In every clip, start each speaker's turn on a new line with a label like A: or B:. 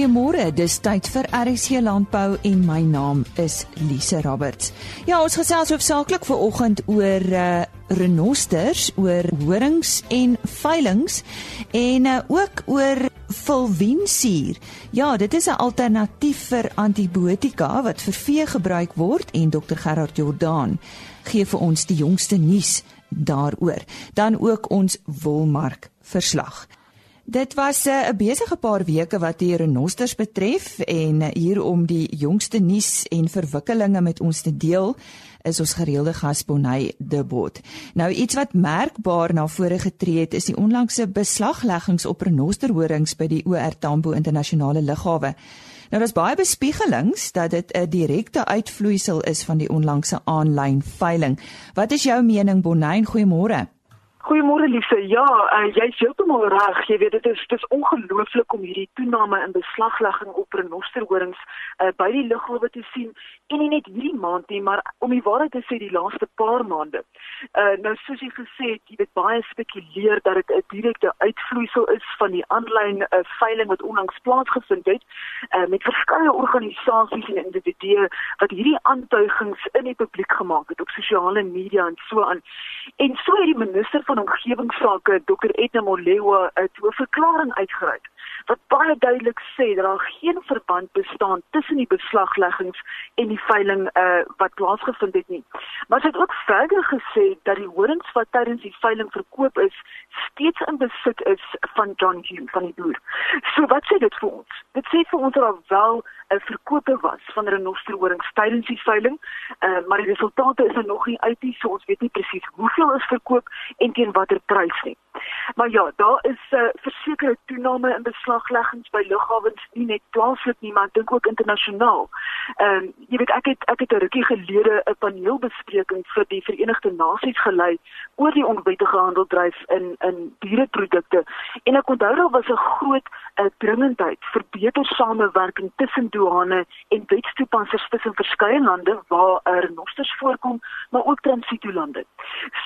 A: Goeiemôre, dis tyd vir RC Landbou en my naam is Lise Roberts. Ja, ons gesels hoofsaaklik ver oggend oor uh renosters, oor horings en veilinge en uh, ook oor fulvinsuur. Ja, dit is 'n alternatief vir antibiotika wat vir vee gebruik word en Dr Gerard Jordaan gee vir ons die jongste nuus daaroor. Dan ook ons wolmark verslag. Dit was eh, 'n uh, besige paar weke wat die renosters betref en uh, hier om die jongste nuus en verwikkelinge met ons te deel is ons gereelde gas Bonnie De Bot. Nou iets wat merkbaar na vore getree het is die onlangse beslagleggings op renosterhorings by die OR Tambo internasionale lughawe. Nou daar's baie bespiegelings dat dit 'n direkte uitvloeisel is van die onlangse aanlyn veiling. Wat is jou mening Bonnie? Goeiemôre.
B: Goeiemôre Lise. Ja, uh, jy's heeltemal reg. Jy weet dit is dis ongelooflik om hierdie toename in beslaglegging op renosterhorings uh, by die lughawe te sien en nie net hierdie maand nie, maar om die waarheid te sê die laaste paar maande. Uh nou soos jy gesê het, jy weet baie spekuleer dat dit 'n direkte uitvloeisel is van die aanlyn uh, veiling wat onlangs plaasgevind het uh met verskeie organisasies en individue wat hierdie aantuigings in die publiek gemaak het op sosiale media en so aan. En so het die minister van omgewingsake Dr Edna Molewa 'n verklaring uitgereik wat baie duidelik sê dat daar geen verband bestaan tussen die beslagleggings en die veiling uh, wat plaasgevind het nie. Maar sy het ook verder gesê dat die horings wat tydens die veiling verkoop is, steeds in besit is van John Hume van die boer. So wat sê dit vir ons? Dit sê vir ons dat daar wel 'n verkope was van renosterhorings tydens die veiling, uh, maar die resultate is nog nie uit nie, so ons weet nie presies hoeveel is verkoop en teen watter prys nie. Maar ja, daar is 'n uh, versekerde toename in beslagleggings by lughawens nie net plaaslik nie, maar dink ook internasionaal. Ehm um, jy weet ek het ek het 'n rukkie gelede 'n paneelbespreking vir die Verenigde Nasies gelei oor die onwettige handeldryf in in diereprodukte en ek onthou daar was 'n groot uh, dringendheid vir beter samewerking tussen douane en wetstoepassers tussen verskeie lande waar er renosters voorkom, maar ook transitolande.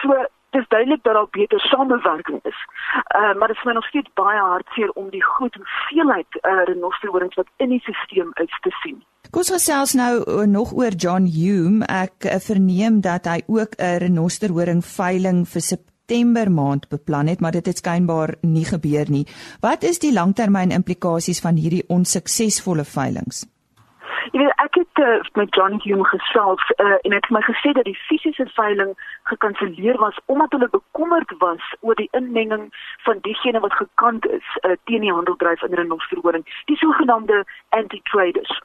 B: So dis duidelik dat daar beter samewerking is. Uh maar dit is my nog steeds baie hartseer om die groot hoeveelheid uh renosterhorings wat in die stelsel is te sien.
A: Kom ons gesels nou uh, nog oor John Hume. Ek uh, verneem dat hy ook 'n renosterhoring veiling vir September maand beplan het, maar dit het skynbaar nie gebeur nie. Wat is die langtermyn implikasies van hierdie onsuksesvolle veilings?
B: Jy weet ek het uh, met John Hume gesels uh, en ek het my gesê dat die fisiese veiling gekanselleer was omdat hulle bekommerd was oor die inmenging van diegene wat gekant is uh, teen die handeldryf in renosterhoring, die sogenaamde anti-traders.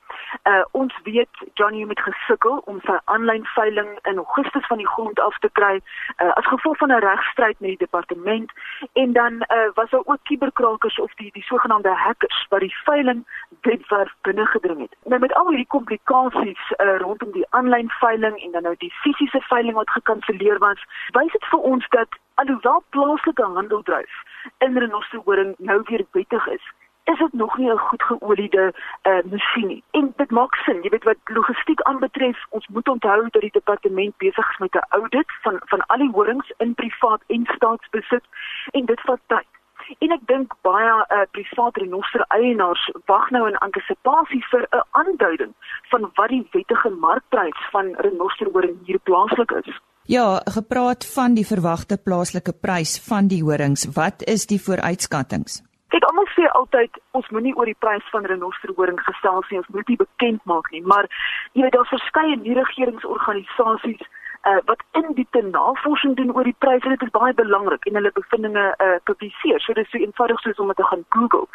B: Uh, ons weet John Hume het gesukkel om sy aanlyn veiling in Augustus van die grond af te kry uh, as gevolg van 'n regstryd met die departement en dan uh, was daar ook kuberkrakers of die die sogenaamde hackers wat die veiling webwerf binne gedring het. Nou met al hierdie komplikasies uh, rondom die aanlyn veiling en dan nou die fisiese veiling wat gekanselleer was, wys dit vir ons dat alhoewel plaaslike handeldryf in renosterhoring nou weer wettig is, is dit nog nie 'n goed geoliede uh, masjien nie. En dit maak sin, jy weet wat logistiek aanbetref, ons moet onthou dat die departement besig is met 'n audit van van al die horings in privaat en staatsbesit en dit vat tyd. En ek dink baie uh, privaat renoster eienaars wag nou in antisisipasie vir 'n aanduiding van wat die wettige markprys van renosterhoring hier plaaslik is.
A: Ja, gepraat van die verwagte plaaslike prys van die horings, wat is die vooruitskattinge?
B: Kyk, almal sê altyd ons moenie oor die prys van renosterhoring gesels nie, ons moet dit bekend maak nie, maar jy weet daar's verskeie nie-regeringsorganisasies uh, wat in diepte navorsing doen oor die pryse dit is baie belangrik en hulle bevindinge uh, publiseer. So dis so eenvoudig soos om dit te gaan Google.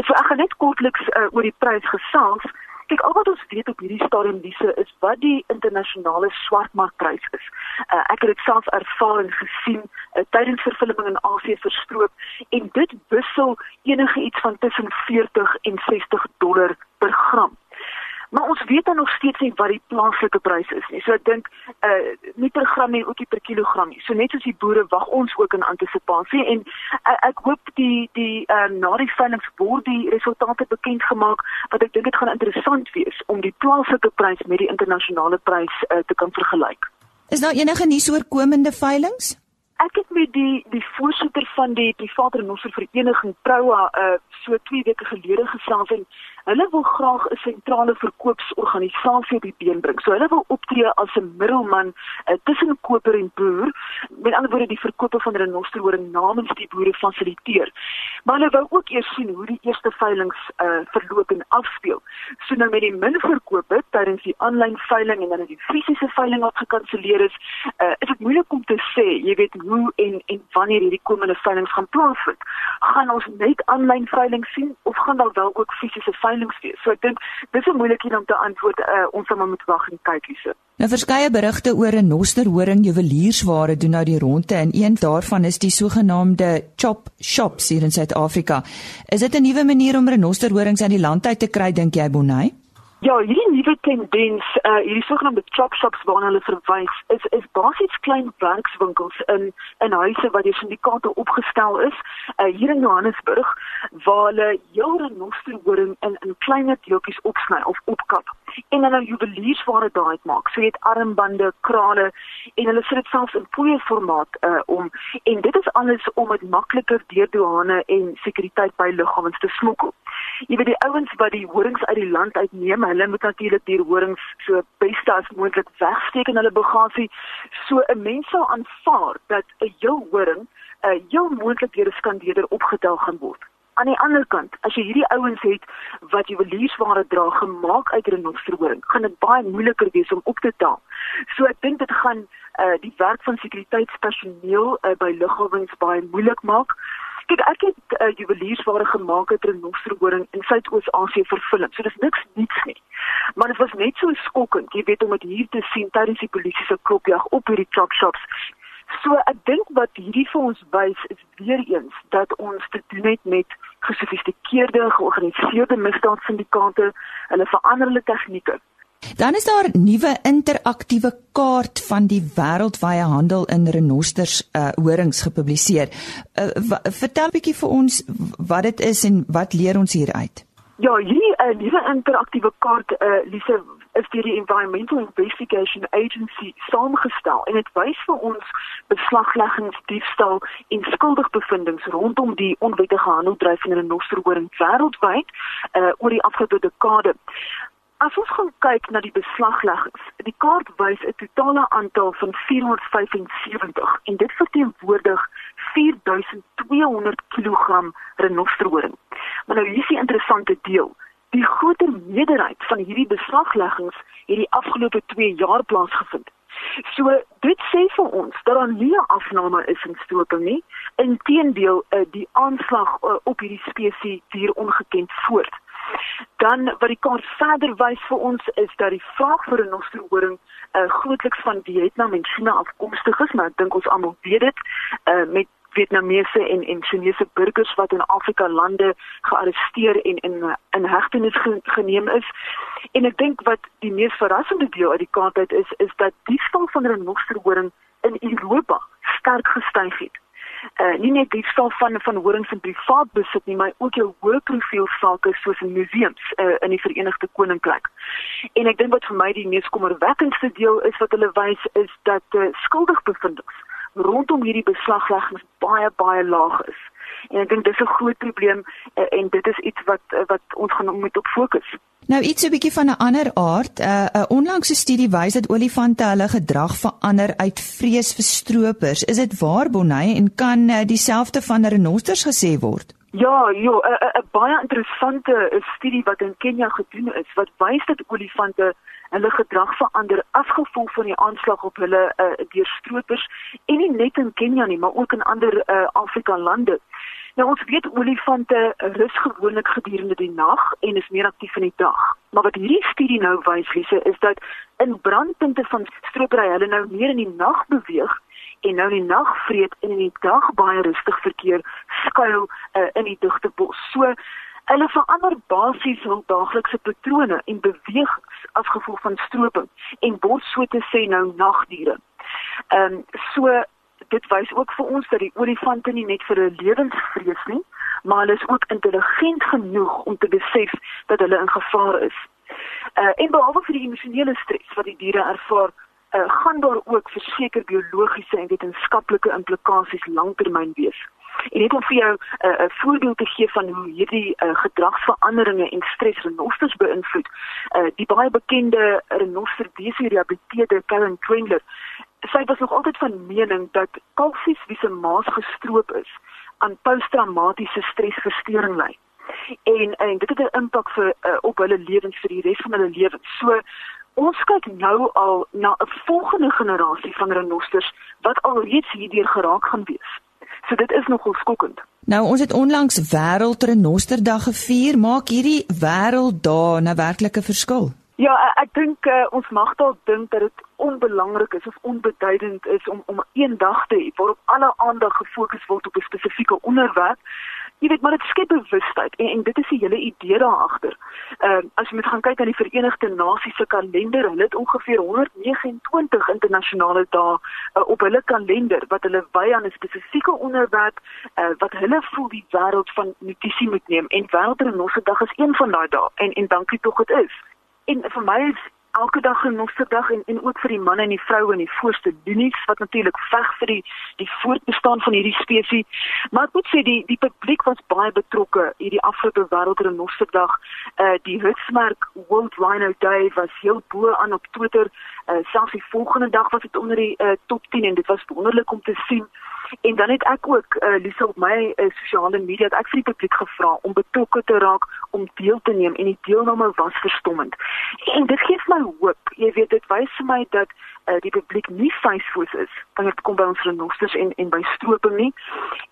B: So ek gaan net kortliks uh, oor die prys gesels. Kyk, al wat ons weet op hierdie stadium dise is wat die internasionale swartmarkprys is. Uh, ek het dit self ervaar en gesien uh, tydens vervulling in Asië verstroop en dit wissel enige iets van tussen 40 en 60 dollar per gram. Maar ons weet dan nog steeds nie wat die plaaslike prys is nie. So ek dink uh, nie per gram nie, ook nie per kilogram nie. So net soos die boere wag ons ook in antisisipasie en uh, ek hoop die die uh, na die veiling word die resultate bekend gemaak wat ek dink dit gaan interessant wees om die plaaslike prys met die internasionale prys uh, te kan vergelyk.
A: Is daar enige nuus oor komende veilinge?
B: Ek het met die die voorsitter van die private renoster vereniging Proa uh so 2 weke gelede gesels en Hulle wil graag 'n sentrale verkoopsorganisasie op die been bring. So hulle wil optree as 'n middelman uh, tussen koper en boer. Met ander woorde die verkope van renosterhoring namens die boere fasiliteer. Maar hulle wou ook eers sien hoe die eerste veilinge uh, verloop en afspeel. So nou met die min verkope tydens die aanlyn veiling en dan die fisiese veiling wat gekanselleer is, uh, is dit moeilik om te sê, jy weet hoe en en wanneer hierdie komende veilinge gaan plaasvind. Gaan ons net aanlyn veiling sien of gaan daar wel ook fisiese veilinge wees? So ek dink dis 'n moeilike een om te antwoord. Uh, ons sal maar moet wag en kyk hierse.
A: Nou verskeie berigte oor 'n nosterhoring juweliersware doen nou die ronde en een daarvan is die sogenaamde chop shops hier in Suid-Afrika. Is dit 'n nuwe manier om renosterhorings aan die land uit te kry dink jy Bonnie?
B: Ja, hierdie nuwe tendens, uh hierdie sogenaamde chop shops waarna hulle verwys, is is basies klein werkswinkels in in huise wat deur syndikaate opgestel is, uh hier in Johannesburg waar hulle jare nosterhoring in in kleiner deeltjies opsny of opkap en hulle juweliersware daai maak. So jy het armbande, krale en hulle sit dit selfs in fooie formaat uh om en dit is alles om dit makliker deur douane en sekuriteit by lughawens te smokkel. Jy weet die ouens wat die horings uit die land uitneem, hulle moet natuurlik die horings so beste as moontlik wegsteek in hulle bagasie. So 'n mens sou aanvaar dat 'n jou horing 'n jou moontlik deur 'n skandeerder opgetel gaan word. Aan die ander kant, as jy hierdie ouens het wat juweliersware dra gemaak uit renosterhoring, gaan dit baie moeiliker wees om op te tel. So ek dink dit gaan uh, die werk van sekuriteitspersoneel uh, by lughawens baie moeilik maak. Kyk, ek het uh, juweliersware gemaak uit renosterhoring in Suidoos-Asië vir film. So dis niks niets nie. Maar dit was net so skokkend, jy weet om dit hier te sien tydens die polisie se klopjag op hierdie chop shops. So ek dink wat hierdie vir ons wys is weer eens dat ons te doen het met gesofistikeerde georganiseerde misdaadsyndikaate, hulle verander hulle tegnieke
A: Dan is daar 'n nuwe interaktiewe kaart van die wêreldwye handel in renosters uh horings gepubliseer. Uh, vertel 'n bietjie vir ons wat dit is en wat leer ons hieruit?
B: Ja, hierdie uh, nuwe interaktiewe kaart uh Lise is deur die Environmental Investigation Agency saamgestel en dit wys vir ons beslagleggings, diefstal en skuldigbevindings rondom die onwettige handeldryf in renosterhoring wêreldwyd uh oor die afgelope dekade. As ons gaan kyk na die beslagleggings, die kaart wys 'n totale aantal van 475 en dit verteenwoordig 4200 kg renosterhoring. Maar nou hier is die interessante deel. Die groter meerderheid van hierdie beslagleggings het die afgelope 2 jaar plaasgevind. So dit sê vir ons dat daar nie 'n afname is in stoping nie. Inteendeel, uh, die aanslag uh, op hierdie spesies hier ongekend voort. Dan wat die kaart verder wys vir ons is dat die vraag vir 'n nostrohoring uh, grootliks van Vietnam en China afkomstig is, maar ek dink ons almal weet dit uh, met Vietnamese en en Chinese burgers wat in Afrika lande gearresteer en in in hegtenis geneem is. En ek dink wat die mees verrassende deel uit die kaart uit is is dat die stal van 'n nostrohoring in Europa sterk gestyg het uh, nie net die stof van van horings in privaat besit nie, maar ook jou hoë profiel sake soos in museums uh, in die Verenigde Koninkryk. En ek dink wat vir my die mees kommerwekkendste deel is wat hulle wys is dat uh, skuldigbevindings rondom hierdie beslagleggings baie baie laag is. En ek dink dis 'n groot probleem uh, en dit is iets wat uh, wat ons gaan moet op fokus.
A: Nou iets 'n bietjie van 'n ander aard. 'n uh, 'n onlangse studie wys dat olifante hulle gedrag verander uit vrees vir stroopers. Is dit waar Bonnie en kan uh, dieselfde van renosters gesê word?
B: Ja, ja, 'n baie interessante studie wat in Kenja gedoen is wat wys dat olifante hulle gedrag verander as gevolg van die aanslag op hulle uh, deur stroopers en nie net in Kenja nie, maar ook in ander uh, Afrika lande. Nou ons weet olifante rus gewoonlik gedurende die nag en is meer aktief in die dag. Maar wat hierdie studie nou wys, Lise, is dat in brandpunte van stropery hulle nou meer in die nag beweeg en nou in die nag vreet en in die dag baie rustig verkeer skuil uh, in die digte bos. So hulle verander basies hul daaglikse patrone en bewegings as gevolg van stroping en word so te sê nou nagdiere. Ehm um, so dit wys ook vir ons dat die olifante nie net vir hulle lewens vrees nie, maar hulle is ook intelligent genoeg om te besef dat hulle in gevaar is. Uh en behalwe vir die emosionele stres wat die diere ervaar, uh gaan daar ook verseker biologiese en wetenskaplike implikasies langtermyn wees. En net om vir jou 'n uh, 'n voorbeeld te gee van hoe hierdie uh, gedragsveranderinge en stres renosters beïnvloed. Uh, die baie bekende renoster desirabiliteerde Karen Trendler sy was nog altyd van mening dat kalsies wie se maas gestroop is aan posttraumatiese stresversteuring ly. En en dit het 'n impak vir uh, op hulle lewens vir die res van hulle lewens. So ons kyk nou al na 'n volgende generasie van renosters wat alreeds hierdeur geraak gaan wees. So dit is nogal skokkend.
A: Nou ons het onlangs wêreld renosterdag gevier. Maak hierdie wêreld daar 'n werklike verskil?
B: Ja, ek dink uh, ons mag dalk dink dat dit onbelangrik is of onbeduidend is om om een dag te hê waarop alle aandag gefokus word op 'n spesifieke onderwerp. Jy weet, maar dit skep bewustheid en, en dit is die hele idee daar agter. Ehm uh, as jy moet gaan kyk na die Verenigde Nasies se kalender, hulle het ongeveer 129 internasionale dae uh, op hulle kalender wat hulle wy aan 'n spesifieke onderwerp uh, wat hulle voel die wêreld van notisie moet neem en Wêreldrenosterdag is een van daai dae en en dankie tog dit is. En vir my is elke dag 'n nosterdag en en ook vir die manne en die vroue in die voorste linies wat natuurlik veg vir die die voortbestaan van hierdie spesies. Maar ek moet sê die die publiek was baie betrokke hierdie afgelope wêreldrenosterdag. Uh die Hutsmerk World Rhino Day was heel bo aan op Twitter. Uh selfs die volgende dag was dit onder die uh, top 10 en dit was wonderlik om te sien. En dan het ek ook uh, Lisa op my uh, sosiale media het ek vir die publiek gevra om betrokke te raak, om deel te neem en die deelname was verstommend. En dit gee my hoop. Jy weet dit wys vir my dat uh, die publiek nie vyfvoets is wanneer dit kom by ons renosters en en by stroping nie.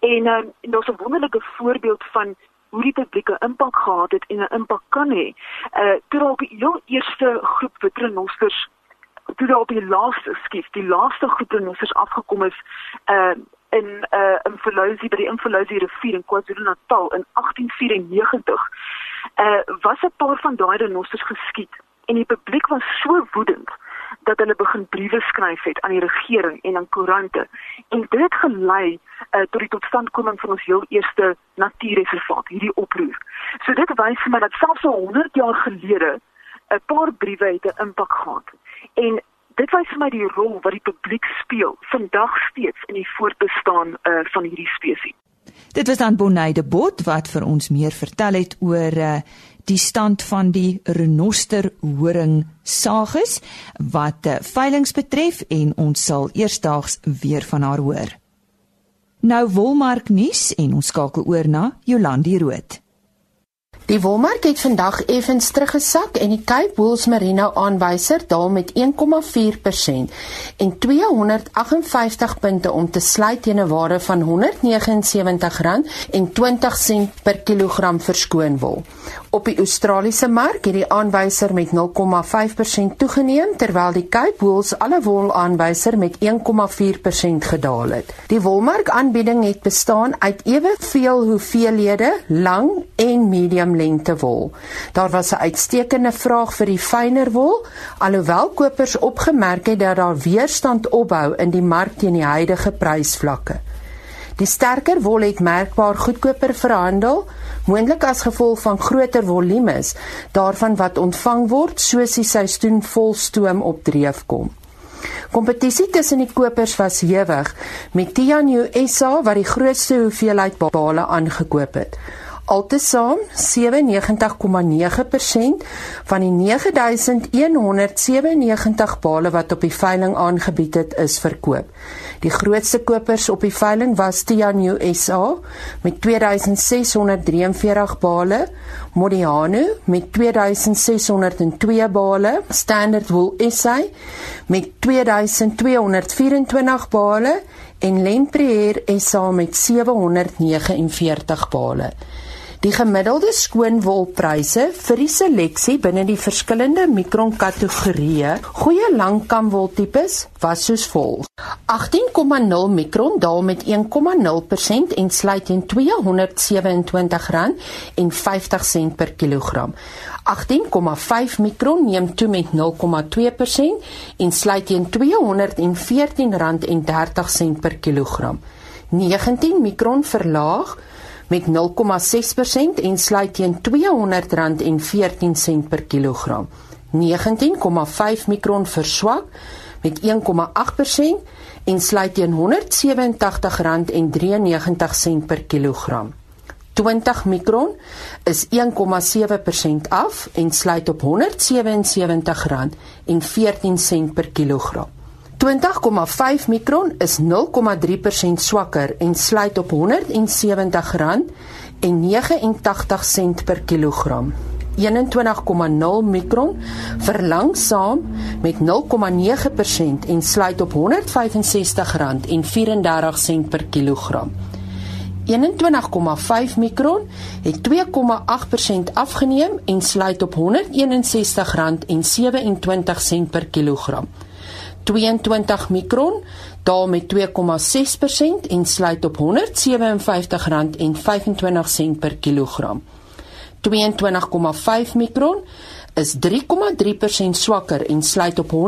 B: En uh, en daar's 'n wonderlike voorbeeld van hoe die publieke impak gehad het en 'n impak kan hê. Uh toe op die heel eerste groep vetrenosters toe daar op die laaste skief, die laaste groep renosters afgekom is, uh in uh in Verlousie by die Inverlousie rivier in KwaZulu-Natal in 1894 uh was 'n paar van daai renosters geskiet en die publiek was so woedend dat hulle begin briewe skryf het aan die regering en aan koerante en dit het gelei uh, tot die totstandkoming van ons heel eerste natuurreservaat hierdie oproer. So dit wys vir my dat selfs al 100 jaar gelede 'n paar briewe het 'n impak gehad. En dit wys vir my die rol wat die publiek speel vandag steeds in die voortbestaan uh, van hierdie spesies.
A: Dit was dan Bonnie Bot wat vir ons meer vertel het oor uh, die stand van die renoster horing sages wat uh, veilinge betref en ons sal eersdaags weer van haar hoor. Nou wolmark nuus en ons skakel oor na Jolandi Rood.
C: Die wolmark het vandag effens teruggesak en die Cape Wool's Merino aanwyser daal met 1,4% en 258 punte om te sluit teen 'n waarde van R179.20 per kilogram verskoon wol. Op die Australiese mark het die aanwyser met 0,5% toegeneem terwyl die Cape Wool's alle wol aanwyser met 1,4% gedaal het. Die wolmark aanbieding het bestaan uit eweveel hoeveelhede lang en medium lengtewol. Daar was 'n uitstekende vraag vir die fyner wol, alhoewel kopers opgemerk het dat daar weerstand opbou in die mark teen die huidige prysvlakke. Die sterker wol het merkbaar goedkoper verhandel, moontlik as gevolg van groter volumes daarvan wat ontvang word soos die seisoen volstoom op dreef kom. Kompetisie tussen die kopers was hewig met Tianyu SA wat die grootste hoeveelheid bale aangekoop het altesaam 97,9% van die 9197 bale wat op die veiling aangebied het is verkoop. Die grootste kopers op die veiling was Tianyu SA met 2643 bale, Modiano met 2602 bale, Standard Wool SA met 2224 bale en Lempriere SA met 749 bale. Die gemiddelde skoonwolpryse vir die seleksie binne die verskillende mikronkategorieë, goeie langkamwoltipes was soos volg: 18,0 mikron daal met 1,0% en sluit teen R227,50 per kilogram. 18,5 mikron neem toe met 0,2% en sluit teen R214,30 per kilogram. 19 mikron verlaag met 0,6% en sluit teen R200,14 per kilogram. 19,5 mikron verswak met 1,8% en sluit teen R187.93 per kilogram. 20 mikron is 1,7% af en sluit op R177.14 per kilogram. 20,5 mikron is 0,3% swakker en sluit op R170.89 per kilogram. 21,0 mikron verlangsaam met 0,9% en sluit op R165.34 per kilogram. 21,5 mikron het 2,8% afgeneem en sluit op R161.27 per kilogram. 22 mikron daal met 2,6% en sluit op R157.25 per kilogram. 22,5 mikron is 3,3% swakker en sluit op R154.30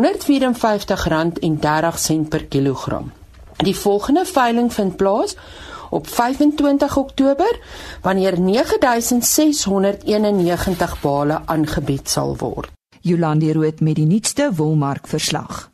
C: per kilogram. Die volgende veiling vind plaas op 25 Oktober wanneer 9691 bale aangebied sal word.
A: Jolande Rood met die nuutste wolmark verslag.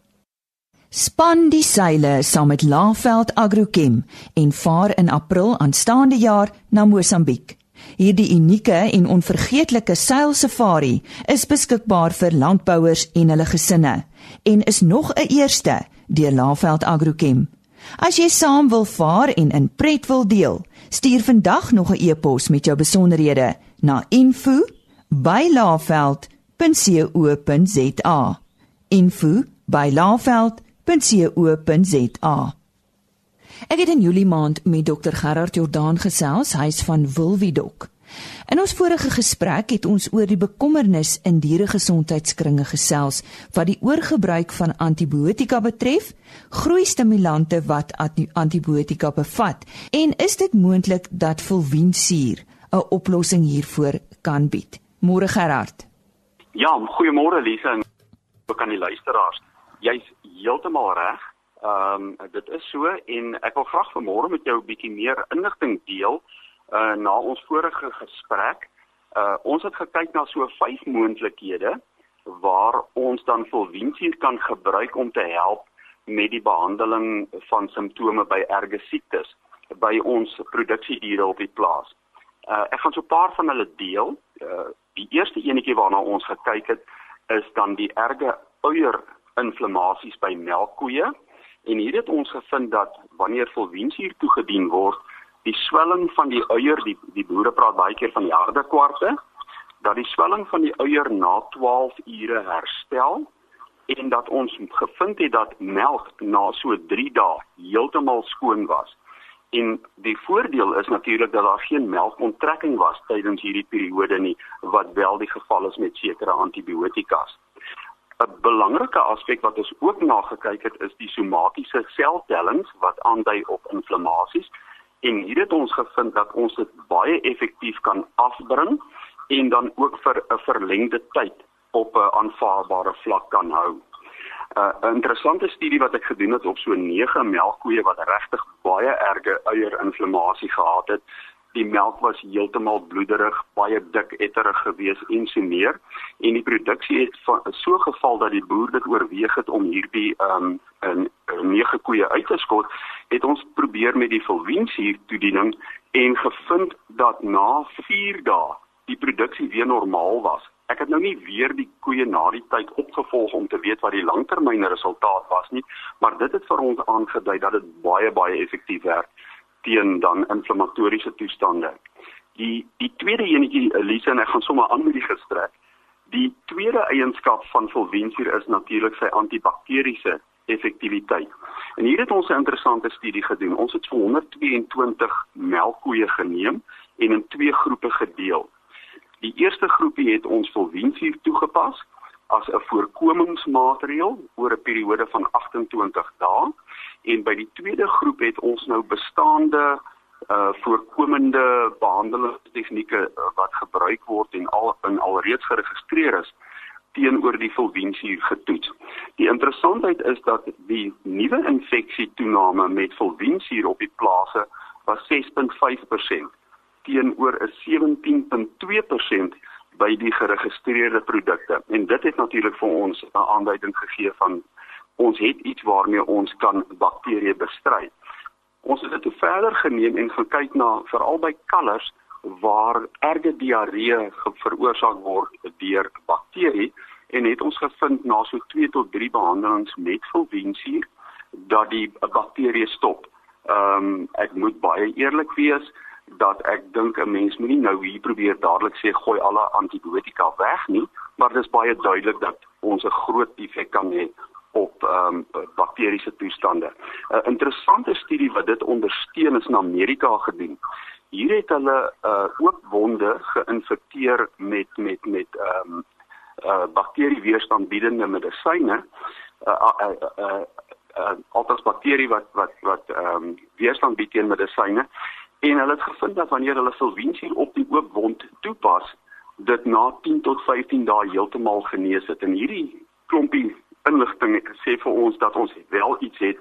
A: Span die seile saam met Laveld Agrochem en vaar in April aanstaande jaar na Mosambiek. Hierdie unieke en onvergeetlike seilsafari is beskikbaar vir landbouers en hulle gesinne en is nog 'n eerste deur Laveld Agrochem. As jy saam wil vaar en in pret wil deel, stuur vandag nog 'n e-pos met jou besonderhede na info@laveld.co.za. info@laveld.co.za. Ek het in Julie maand met Dr Gerard Jordaan gesels, hy's van Wilwidok. In ons vorige gesprek het ons oor die bekommernis in dieregesondheidskringe gesels wat die oorgebruik van antibiotika betref, groeistimulante wat antibiotika bevat en is dit moontlik dat volwiensuur 'n oplossing hiervoor kan bied. Môre Gerard.
D: Ja, goeiemôre Lisa en ook aan die luisteraars. Jy's heeltemal reg. Ehm um, dit is so en ek wil graag vanmôre met jou 'n bietjie meer inligting deel uh na ons vorige gesprek. Uh ons het gekyk na so vyf moontlikhede waar ons dan volwinsuur kan gebruik om te help met die behandeling van simptome by erge siektes by ons produksiediere op die plaas. Uh ek gaan so 'n paar van hulle deel. Uh die eerste enetjie waarna ons gekyk het is dan die erge uier inflammasies by melkkoeie en hier het ons gevind dat wanneer volwinsuur toegedien word die swelling van die eier die die boere praat baie keer van die harde kwarte dat die swelling van die eier na 12 ure herstel en dat ons gevind het dat melk na so 3 dae heeltemal skoon was. En die voordeel is natuurlik dat daar geen melkonttrekking was tydens hierdie periode nie wat wel die geval is met sekere antibiotikas. 'n Belangrike aspek wat ons ook na gekyk het is die somatiese seltellings wat aandui op inflammasies en hier het ons gevind dat ons dit baie effektief kan afbring en dan ook vir 'n verlengde tyd op 'n aanvaarbare vlak kan hou. 'n Interessante studie wat ek gedoen het op so 9 melkkoeie wat regtig baie erge eierinflammasie gehad het, die melk was heeltemal bloederig, baie dik etterig gewees en so meer en die produksie het so geval dat die boer dit oorweeg het om hierdie um in nege koeie uit te skot, het ons probeer met die volwiensuur toediening en gevind dat na 4 dae die produksie weer normaal was. Ek het nou nie weer die koeie na die tyd opgevolg om te weet wat die langtermyn resultaat was nie, maar dit het vir ons aangedui dat dit baie baie effektief werk teen dan inflammatoriese toestande. Die die tweede enetjie Elise en ek gaan sommer aan met die gestrek. Die tweede eienskap van volwensuur is natuurlik sy antibakteriese effektiwiteit. En hier het ons 'n interessante studie gedoen. Ons het 122 melkkoeie geneem en in twee groepe gedeel. Die eerste groepie het ons volwensuur toegepas as 'n voorkomingsmaatreël oor 'n periode van 28 dae en by die tweede groep het ons nou bestaande uh voorkomende behandelingstegnieke uh, wat gebruik word en al in alreeds geregistreer is teenoor die volwensuur getoets. Die interessantheid is dat die nuwe infeksie toename met volwensuur op die plase was 6.5% teenoor 'n 17.2% by die geregistreerde produkte. En dit het natuurlik vir ons 'n aanduiding gegee van ons het iets waarmee ons kan bakterieë bestry. Ons het dit verder geneem en gekyk na veral by kalvers waar erge diarree veroorsaak word deur bakterie en het ons gevind na so 2 tot 3 behandelings met fulvinsuur dat die bakterie stop. Ehm um, ek moet baie eerlik wees dat ek dink 'n mens moenie nou hier probeer dadelik sê gooi alle antibiotika weg nie, maar dit is baie duidelik dat ons 'n groot effek kan hê op ehm um, bakteriese toestande. 'n Interessante studie wat dit ondersteun is in Amerika gedoen. Hier het hulle uh ook wonde geïnfekteer met met met ehm um, uh bakterieweerstandbiedende medisyne. Uh uh uh, uh, uh altes bakterie wat wat wat ehm um, weerstand bied teen medisyne en hulle het gevind dat wanneer hulle sulviensuur op die oop wond toepas, dit na 10 tot 15 dae heeltemal genees het. En hierdie klompie inligting sê vir ons dat ons wel iets het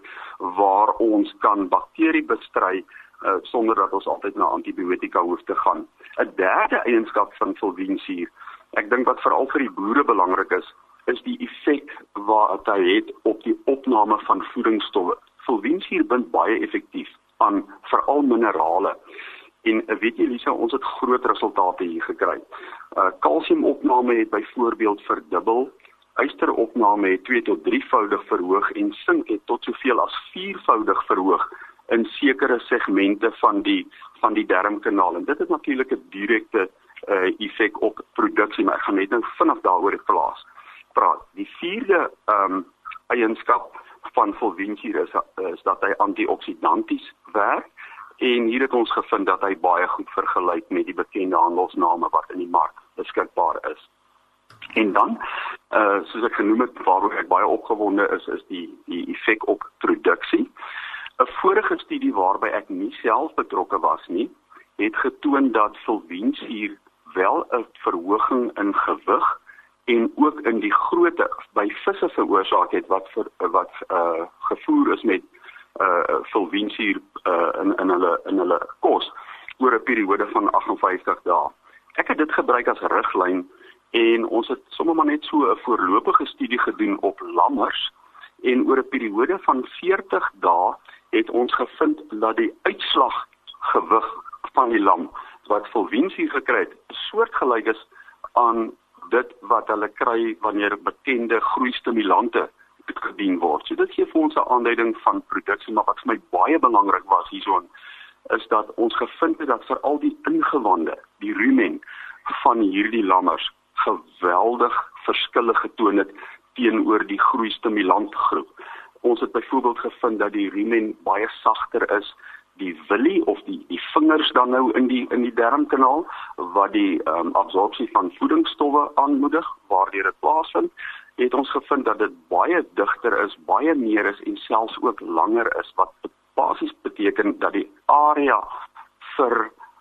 D: waar ons kan bakterie bestry uh, sonder dat ons altyd na antibiotika hoef te gaan. 'n Derde eienskap van sulviensuur, ek dink wat veral vir die boere belangrik is, is die effek wat hy het op die opname van voedingsstowwe. Sulviensuur bind baie effektief aan veral minerale. En uh, weet jy Lisa, ons het groot resultate hier gekry. Uh kalsiumopname het byvoorbeeld verdubbel. Ysteropname het 2 tot 3voudig verhoog en sink het tot soveel as 4voudig verhoog in sekere segmente van die van die darmkanaal. En dit het natuurlik 'n direkte uh effek op produksie, maar ek gaan net nou vinnig daaroor plaas. Praat. Die vierde ehm um, eienskap van fulvinsuur is, is dat hy antioksidanties werk en hier het ons gevind dat hy baie goed vergelyk met die bekende handelsname wat in die mark beskikbaar is. En dan uh soos ek genoem het waaroor ek baie opgewonde is is die die effek op produksie. 'n Vorige studie waarby ek nie self betrokke was nie, het getoon dat fulvinsuur wel 'n verhoging in gewig en ook in die grootte by visse veroorsaak het wat vir wat uh gevoer is met uh fulvinsuur uh in in hulle in hulle kos oor 'n periode van 58 dae. Ek het dit gebruik as riglyn en ons het sommer maar net so 'n voorlopige studie gedoen op lammers en oor 'n periode van 40 dae het ons gevind dat die uitslag gewig van die lam wat fulvinsuur gekry het soortgelyk is aan dit wat hulle kry wanneer bekende groeistimulante gedien word. So dit gee vir ons 'n aanduiding van produksie, maar wat vir my baie belangrik was hierson is dat ons gevind het dat vir al die ingewande, die rumen van hierdie lammers geweldig verskille getoon het teenoor die groeistimulant groep. Ons het byvoorbeeld gevind dat die rumen baie sagter is die willie of die die vingers dan nou in die in die darmkanaal wat die um, absorpsie van voedingsstowwe aanmoedig waardeur dit plaasvind het ons gevind dat dit baie digter is, baie meer is en selfs ook langer is wat basies beteken dat die area vir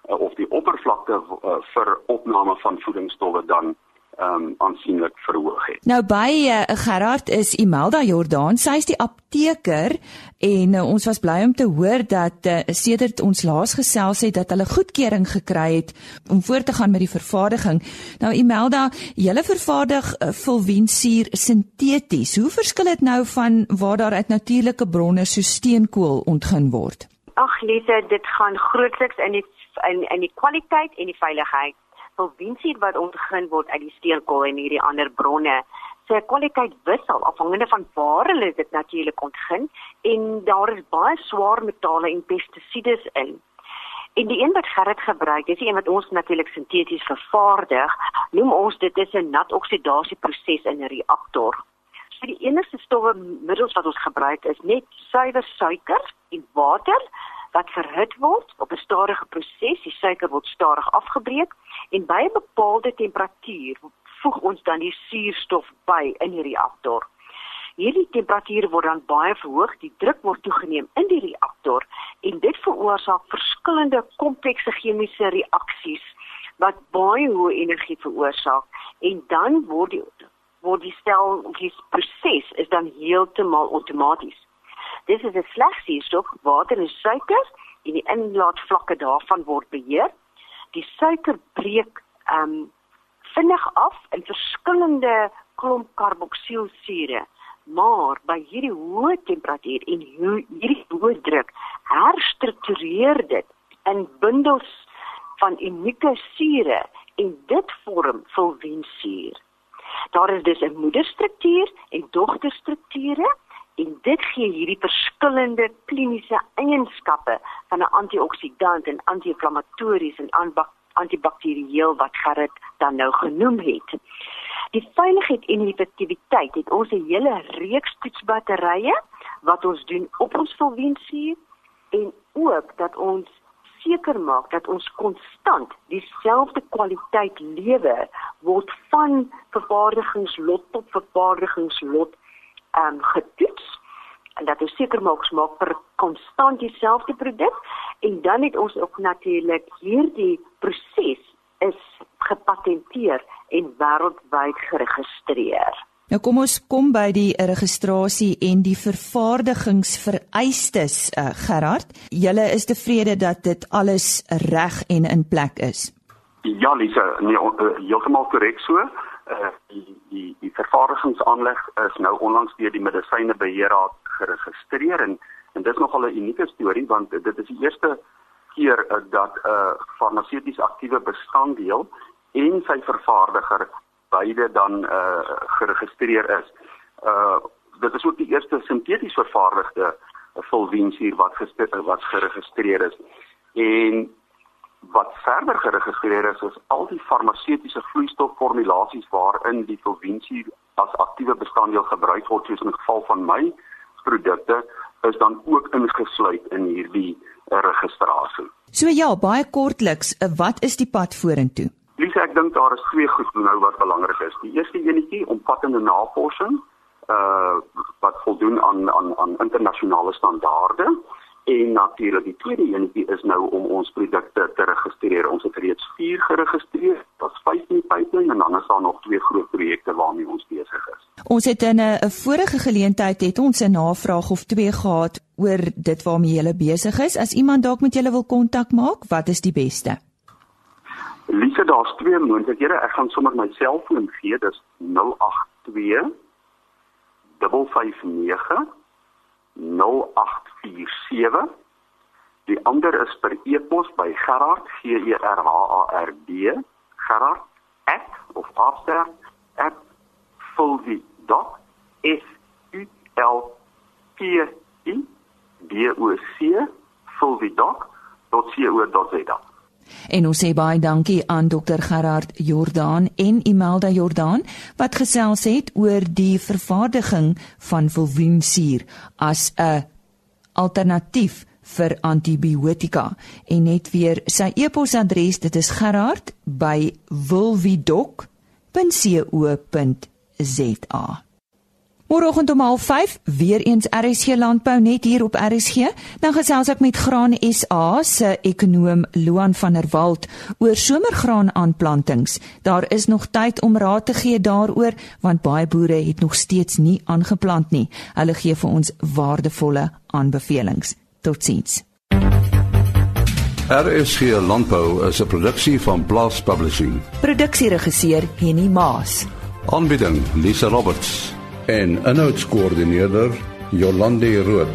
D: uh, of die oppervlakte uh, vir opname van voedingsstowwe dan um aansienlik verhoog het.
A: Nou by uh, Gerard is Imelda Jordaan, sy is die apteker en uh, ons was bly om te hoor dat uh, sedert ons laas gesels het dat hulle goedkeuring gekry het om voort te gaan met die vervaardiging. Nou Imelda, julle vervaardig uh, fulvinsuur sinteties. Hoe verskil dit nou van waar daar uit natuurlike bronne so steenkool ontgin word?
E: Ag Lise, dit gaan grootliks in die in in die kwaliteit en die veiligheid provinsie wat ontgin word uit die steenkool en hierdie ander bronne se kwaliteit wissel afhangende van waar hulle dit natuurlik ontgin en daar is baie swaar metale en pestisides in. En die een wat Gerrit gebruik, dis die een wat ons natuurlik sinteties vervaardig, noem ons dit is 'n nat oksidasieproses in 'n reaktor. So die enigste stowwe middels wat ons gebruik is net suiwer suiker en water wat verhit word op 'n stadige proses. Die suiker word stadig afgebreek en by 'n bepaalde temperatuur voeg ons dan die suurstof by in die reaktor. Hierdie temperatuur word dan baie verhoog, die druk word toegeneem in die reaktor en dit veroorsaak verskillende komplekse chemiese reaksies wat baie hoë energie veroorsaak en dan word die word die stel of die proses is dan heeltemal outomaties. Dis is 'n slegs suurstof, water en suiker en die inlaatvlakke daarvan word beheer. Die suiker breek ehm um, vinnig af in verskillende klomp karboksielsure Maar by hierdie hoë temperatuur en hierdie hoë druk herstruktureer dit in bundels van unieke sure en dit vorm fulviensuur. Daar is dus 'n moederstruktuur en dogterstrukture en dit gee hierdie verskillende kliniese eienskappe van 'n antioksidant en anti-inflammatories en antibakterieel wat Gerrit dan nou genoem het. Die veiligheid en die effektiwiteit het ons 'n hele reeks toetsbatterye wat ons doen op ons volwensuur en ook dat ons seker maak dat ons konstant dieselfde kwaliteit lewer word van vervaardigingslot tot vervaardigingslot um, getoets en dat ons seker maak ons maak vir konstant dieselfde produk en dan het ons ook natuurlik hierdie proses is gepatenteer en wêreldwyd geregistreer.
A: Nou kom ons kom by die registrasie en die vervaardigingsvereistes uh, Gerard. Julle is tevrede dat dit alles reg en in plek is.
D: Ja, Lisa, nee, uh, heeltemal korrek so. Uh, die die die vervaardigingsaanleg is nou onlangs deur die Medisynebeheerraad geregistreer en en dit is nogal 'n unieke storie want dit is die eerste keer uh, dat 'n uh, farmaseuties aktiewe bestanddeel en sy vervaardiger beide dan uh geregistreer is. Uh dit is ook die eerste sinteties vervaardigde volwensuur wat wat geregistreer is. En wat verder geregistreer is is al die farmaseutiese vloeistofformulasies waarin die volwensuur as aktiewe bestanddeel gebruik word soos in die geval van my produkte is dan ook ingesluit in hierdie uh, registrasie.
A: So ja, baie kortliks, uh, wat is die pad vorentoe?
D: Lisa, ek dink daar is twee goed nou wat belangrik is. Die eerste enetjie, omvattende navorsing, uh wat voldoen aan aan aan internasionale standaarde en natuurlik die tweede enetjie is nou om ons produkte te registreer. Ons het reeds 4 geregistreer. Daar's 5 in die pipeline en dan is daar nog twee groot projekte waarmee ons besig is.
A: Ons het in 'n vorige geleentheid het ons 'n navraag of twee gehad oor dit waarmee jy besig is. As iemand dalk met julle wil kontak maak, wat is die beste?
D: Lise, daar's twee moontlikhede. Ek gaan sommer my selfoon gee. Dis 082 559 0847. Die ander is per e-pos by Gerard G E R H A R D Gerard @ of afster @ c fulvi.doc.co.za
A: En ons sê baie dankie aan Dr Gerard Jordaan en Imelda Jordaan wat gesels het oor die vervaardiging van volwensuur as 'n alternatief vir antibiotika. En net weer sy e-posadres dit is gerard@volvidoc.co.za Môreoggend om 05:30 weer eens RSG Landbou net hier op RSG. Dan gesels ek met Graan SA se ekonom Loan van der Walt oor somergraanaanplantings. Daar is nog tyd om raad te gee daaroor want baie boere het nog steeds nie aangeplant nie. Hulle gee vir ons waardevolle aanbevelings. Totsiens.
F: RSG Landbou is 'n produksie van Blast Publishing.
A: Produksieregisseur Henny Maas.
F: Aanbieding Lisa Roberts en inhoudskoördineerder Jolande Rooi